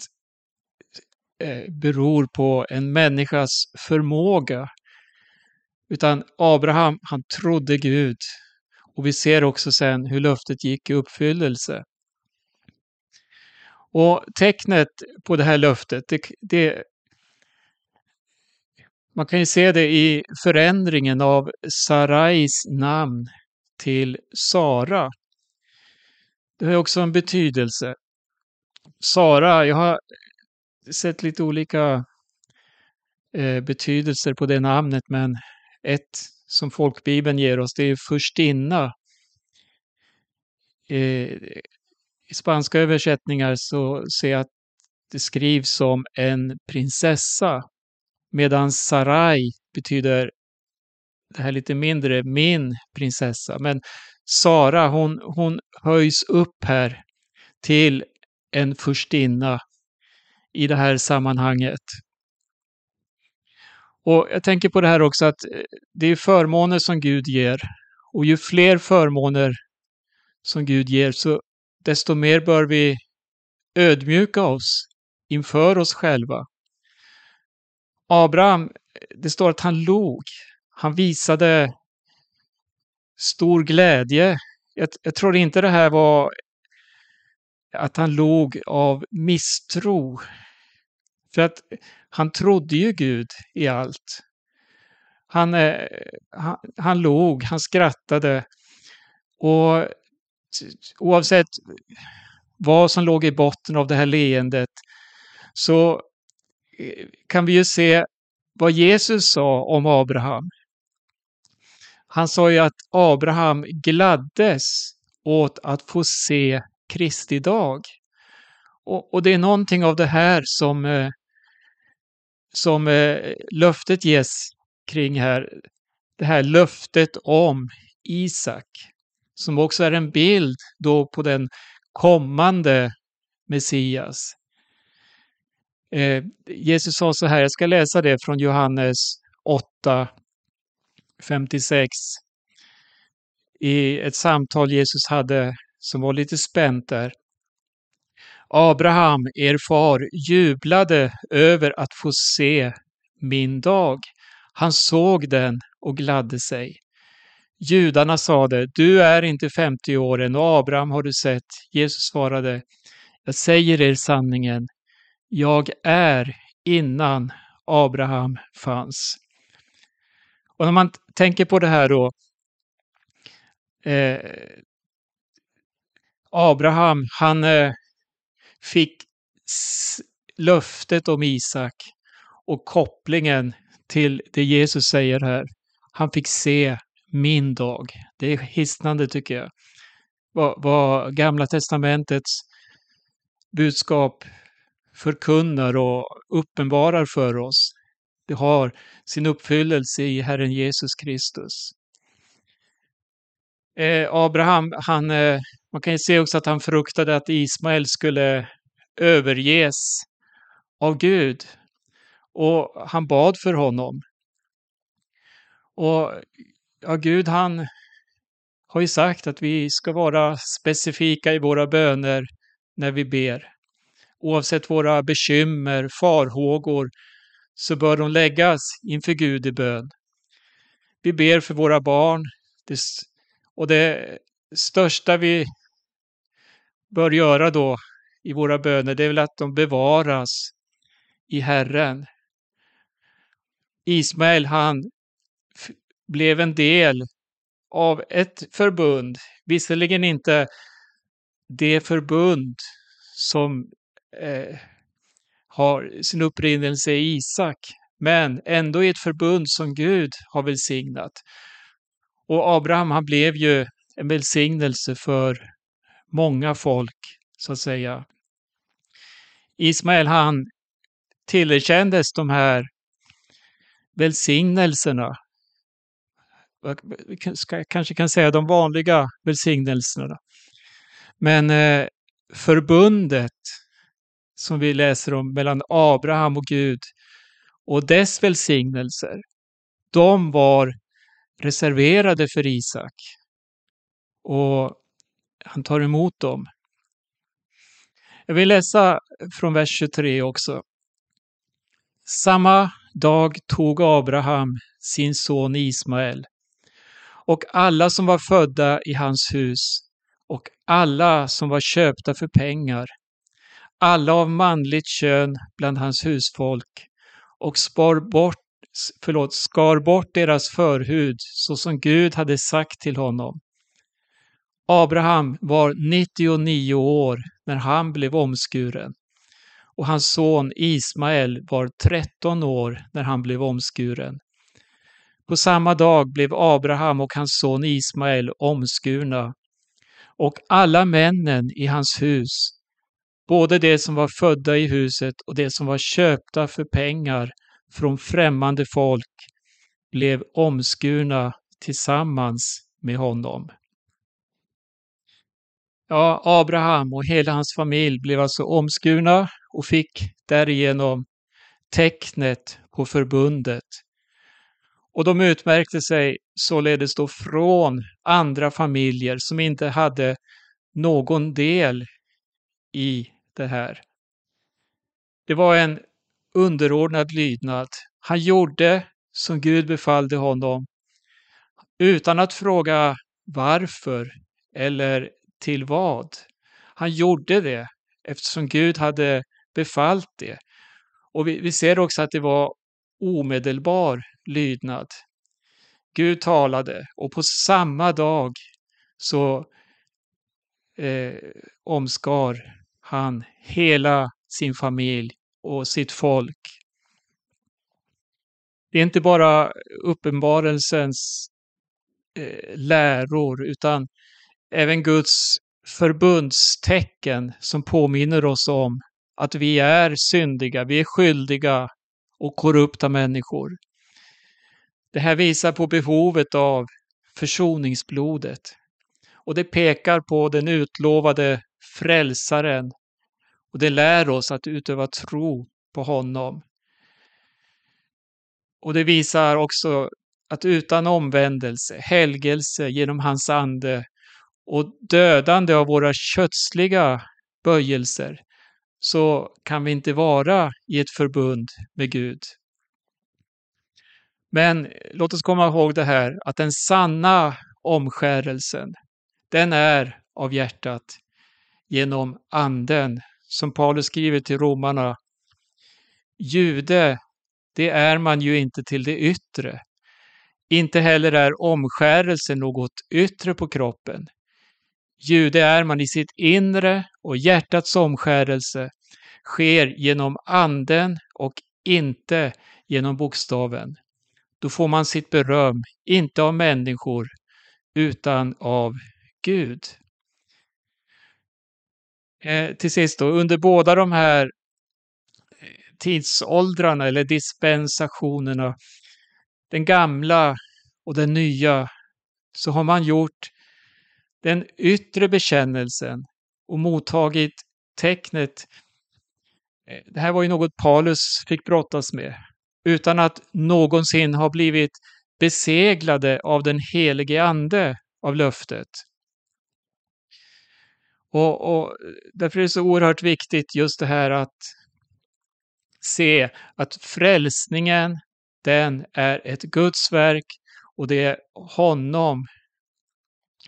eh, beror på en människas förmåga. Utan Abraham, han trodde Gud. Och vi ser också sen hur löftet gick i uppfyllelse. Och tecknet på det här löftet, det, det, man kan ju se det i förändringen av Sarais namn till Sara. Det har också en betydelse. Sara, jag har sett lite olika eh, betydelser på det namnet, men ett som folkbibeln ger oss, det är förstinna. Eh, I spanska översättningar så ser jag att det skrivs som en prinsessa, medan Sarai betyder det här lite mindre, min prinsessa. Men Sara, hon, hon höjs upp här till en furstinna i det här sammanhanget. Och jag tänker på det här också att eh, det är förmåner som Gud ger. Och ju fler förmåner som Gud ger, så desto mer bör vi ödmjuka oss inför oss själva. Abraham, det står att han log. Han visade stor glädje. Jag, jag tror inte det här var att han log av misstro. För att han trodde ju Gud i allt. Han, eh, han, han log, han skrattade. Och oavsett vad som låg i botten av det här leendet så kan vi ju se vad Jesus sa om Abraham. Han sa ju att Abraham gladdes åt att få se Kristi dag. Och, och det är någonting av det här som, eh, som eh, löftet ges kring här. Det här löftet om Isak, som också är en bild då på den kommande Messias. Eh, Jesus sa så här, jag ska läsa det från Johannes 8, 56. I ett samtal Jesus hade som var lite spänt där. Abraham, er far, jublade över att få se min dag. Han såg den och gladde sig. Judarna sade, du är inte 50 år än och Abraham har du sett. Jesus svarade, jag säger er sanningen, jag är innan Abraham fanns. Och när man tänker på det här då, eh, Abraham, han eh, fick löftet om Isak och kopplingen till det Jesus säger här. Han fick se min dag. Det är hisnande tycker jag. Vad, vad Gamla Testamentets budskap förkunnar och uppenbarar för oss. Det har sin uppfyllelse i Herren Jesus Kristus. Eh, Abraham, han, eh, man kan ju se också att han fruktade att Ismael skulle överges av Gud. Och han bad för honom. Och ja, Gud han har ju sagt att vi ska vara specifika i våra böner när vi ber. Oavsett våra bekymmer, farhågor, så bör de läggas inför Gud i bön. Vi ber för våra barn och det största vi bör göra då i våra böner, det är väl att de bevaras i Herren. Ismael, han blev en del av ett förbund, visserligen inte det förbund som eh, har sin upprinnelse i Isak, men ändå i ett förbund som Gud har välsignat. Och Abraham, han blev ju en välsignelse för många folk, så att säga. Ismael, han tillerkändes de här välsignelserna. Jag kanske kan säga de vanliga välsignelserna. Men eh, förbundet som vi läser om mellan Abraham och Gud och dess välsignelser, de var reserverade för Isak. Och han tar emot dem. Jag vill läsa från vers 23 också. Samma dag tog Abraham sin son Ismael och alla som var födda i hans hus och alla som var köpta för pengar, alla av manligt kön bland hans husfolk och spar bort, förlåt, skar bort deras förhud så som Gud hade sagt till honom. Abraham var 99 år när han blev omskuren och hans son Ismael var 13 år när han blev omskuren. På samma dag blev Abraham och hans son Ismael omskurna och alla männen i hans hus, både de som var födda i huset och de som var köpta för pengar från främmande folk, blev omskurna tillsammans med honom. Ja, Abraham och hela hans familj blev alltså omskurna och fick därigenom tecknet på förbundet. Och de utmärkte sig således då från andra familjer som inte hade någon del i det här. Det var en underordnad lydnad. Han gjorde som Gud befallde honom utan att fråga varför eller till vad. Han gjorde det eftersom Gud hade befallt det. Och vi, vi ser också att det var omedelbar lydnad. Gud talade och på samma dag så eh, omskar han hela sin familj och sitt folk. Det är inte bara uppenbarelsens eh, läror utan även Guds förbundstecken som påminner oss om att vi är syndiga, vi är skyldiga och korrupta människor. Det här visar på behovet av försoningsblodet och det pekar på den utlovade frälsaren och det lär oss att utöva tro på honom. Och det visar också att utan omvändelse, helgelse genom hans ande och dödande av våra kötsliga böjelser så kan vi inte vara i ett förbund med Gud. Men låt oss komma ihåg det här att den sanna omskärelsen, den är av hjärtat genom anden. Som Paulus skriver till romarna. Jude, det är man ju inte till det yttre. Inte heller är omskärelse något yttre på kroppen. Jude är man i sitt inre och hjärtats omskärelse sker genom anden och inte genom bokstaven. Då får man sitt beröm, inte av människor, utan av Gud. Eh, till sist då, under båda de här eh, tidsåldrarna eller dispensationerna, den gamla och den nya, så har man gjort den yttre bekännelsen och mottagit tecknet. Eh, det här var ju något Paulus fick brottas med, utan att någonsin ha blivit beseglade av den helige Ande av löftet. Och, och därför är det så oerhört viktigt just det här att se att frälsningen, den är ett Guds verk och det är honom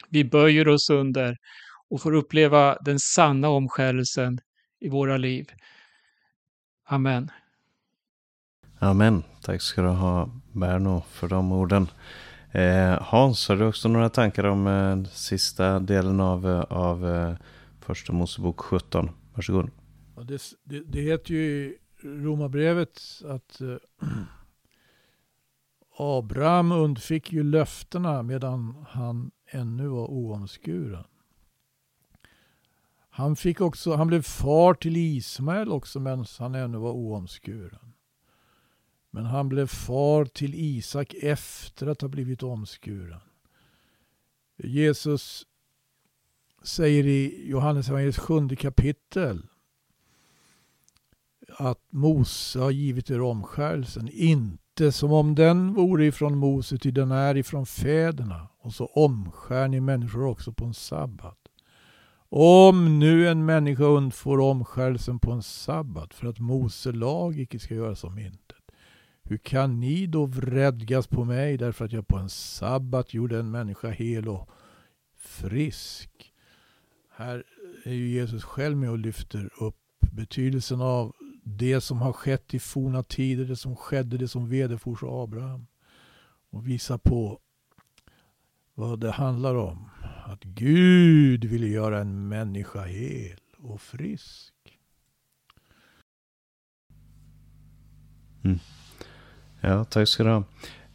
vi böjer oss under och får uppleva den sanna omskärelsen i våra liv. Amen. Amen. Tack ska du ha Berno för de orden. Eh, Hans, har du också några tankar om eh, sista delen av, eh, av eh, Första Mosebok 17? Varsågod. Ja, det, det, det heter ju i Romarbrevet att eh, Abraham undfick ju löftena medan han ännu var oomskuren. Han, fick också, han blev far till Ismael också medan han ännu var oomskuren. Men han blev far till Isak efter att ha blivit omskuren. Jesus säger i Johannes evangeliets sjunde kapitel att Mose har givit er omskärelsen, inte som om den vore ifrån Mose, ty den är ifrån fäderna. Och så omskär ni människor också på en sabbat. Om nu en människa undfår omskärelsen på en sabbat för att Mose lag icke ska göras om intet. Hur kan ni då vredgas på mig därför att jag på en sabbat gjorde en människa hel och frisk? Här är ju Jesus själv med och lyfter upp betydelsen av det som har skett i forna tider, det som skedde, det som vederfors Abraham. Och visar på vad det handlar om. Att Gud ville göra en människa hel och frisk. Mm. Ja, tack ska du ha.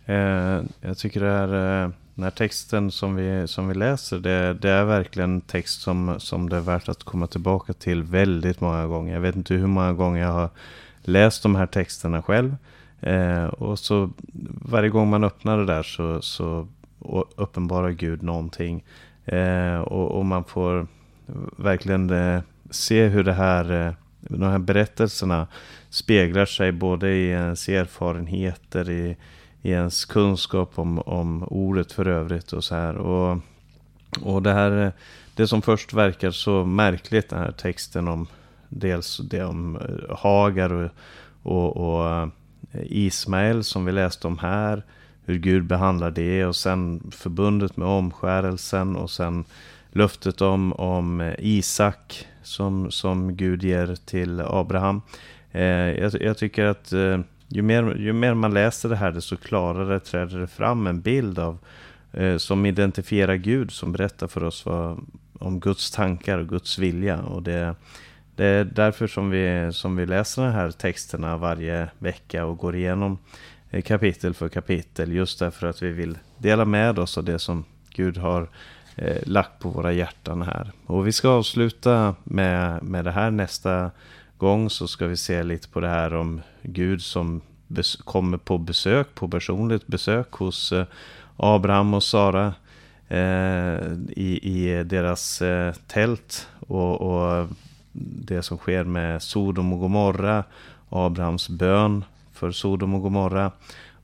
Eh, jag tycker det här eh, den här texten som vi, som vi läser, det, det, är verkligen text som, som det är värt att komma tillbaka till väldigt många gånger. Jag vet inte hur många gånger jag har läst de här texterna själv. Eh, och så varje gång man öppnar det där så, så uppenbarar Gud någonting. Eh, och, och, man får verkligen eh, se hur det här, eh, de här berättelserna speglar sig både i ens erfarenheter, i, i ens kunskap om, om ordet för övrigt och så här. Och, och det här, det som först verkar så märkligt, den här texten om dels det om eh, Hagar och, och, och eh, Ismael som vi läste om här, hur Gud behandlar det och sen förbundet med omskärelsen och sen löftet om, om eh, Isak som, som Gud ger till Abraham. Eh, jag, jag, tycker att eh, ju mer, ju mer man läser det här desto klarare träder det fram en bild av eh, som identifierar Gud som berättar för oss vad, om Guds tankar och Guds vilja. Och det, det är därför som vi, som vi läser de här texterna varje vecka och går igenom eh, kapitel för kapitel. Just därför att vi vill dela med oss av det som Gud har eh, lagt på våra hjärtan här. Och vi ska avsluta med, med det här nästa gång så ska vi se lite på det här om Gud som kommer på besök, på personligt besök hos eh, Abraham och Sara eh, i, i deras eh, tält och, och det som sker med Sodom och Gomorra, Abrahams bön för Sodom och Gomorra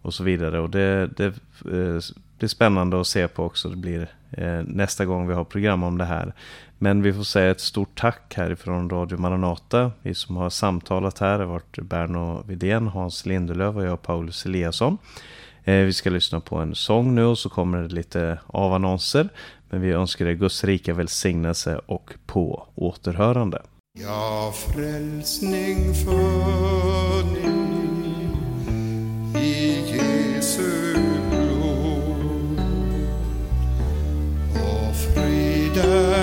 och så vidare. Och det, det eh, blir spännande att se på också. Det blir Eh, nästa gång vi har program om det här. Men vi får säga ett stort tack härifrån Radio Maranata. Vi som har samtalat här har varit Berno Vidén, Hans Lindelöf och jag Paulus Eliasson. Eh, vi ska lyssna på en sång nu och så kommer det lite avannonser. Men vi önskar er Guds rika välsignelse och på återhörande. Ja, frälsning funnit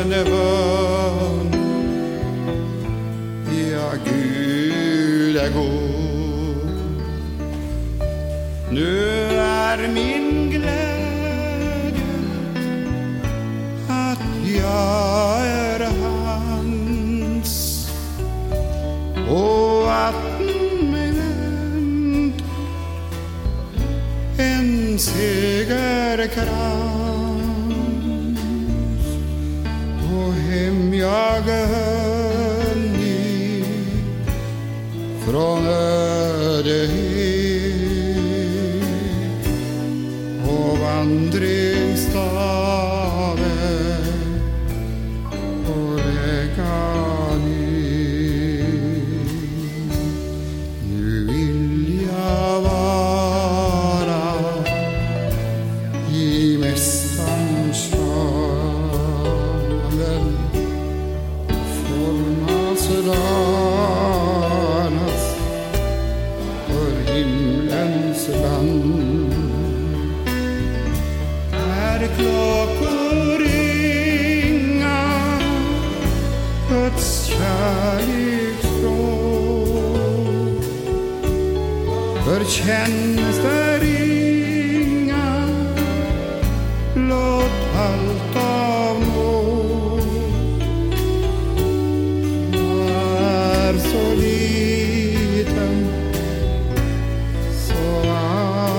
vön Ja, Gud är god. Nu är min glädje att jag är hans. Och att mig vänt en segerkraft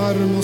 arm och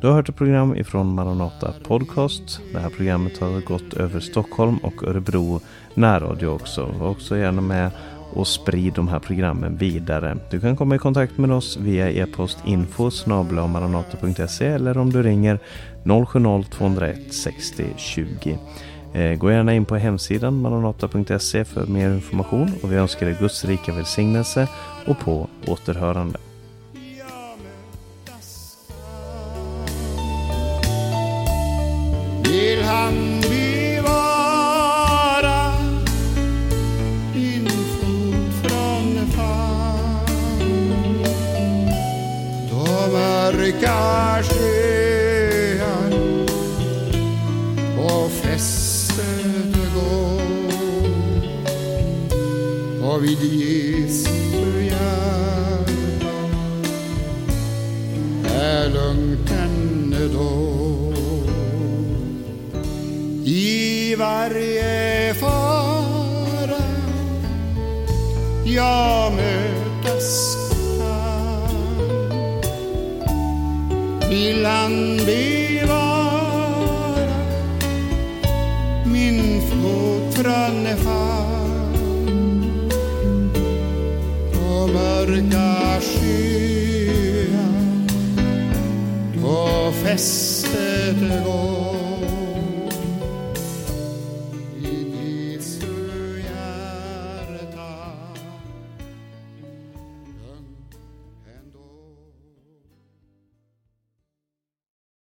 Du har hört ett program ifrån Maranata Podcast. Det här programmet har gått över Stockholm och Örebro närradio också. Var också gärna med och sprid de här programmen vidare. Du kan komma i kontakt med oss via e-post info maranata.se eller om du ringer 070-201 60 20. Gå gärna in på hemsidan maranata.se för mer information och vi önskar dig Guds rika välsignelse och på återhörande. Mörka sjöar och fästet går och vid Jesu hjärta är lugnt ännu då. I varje fara jag mötas vill han bevara min fot famn och mörka skyar. På fästet går.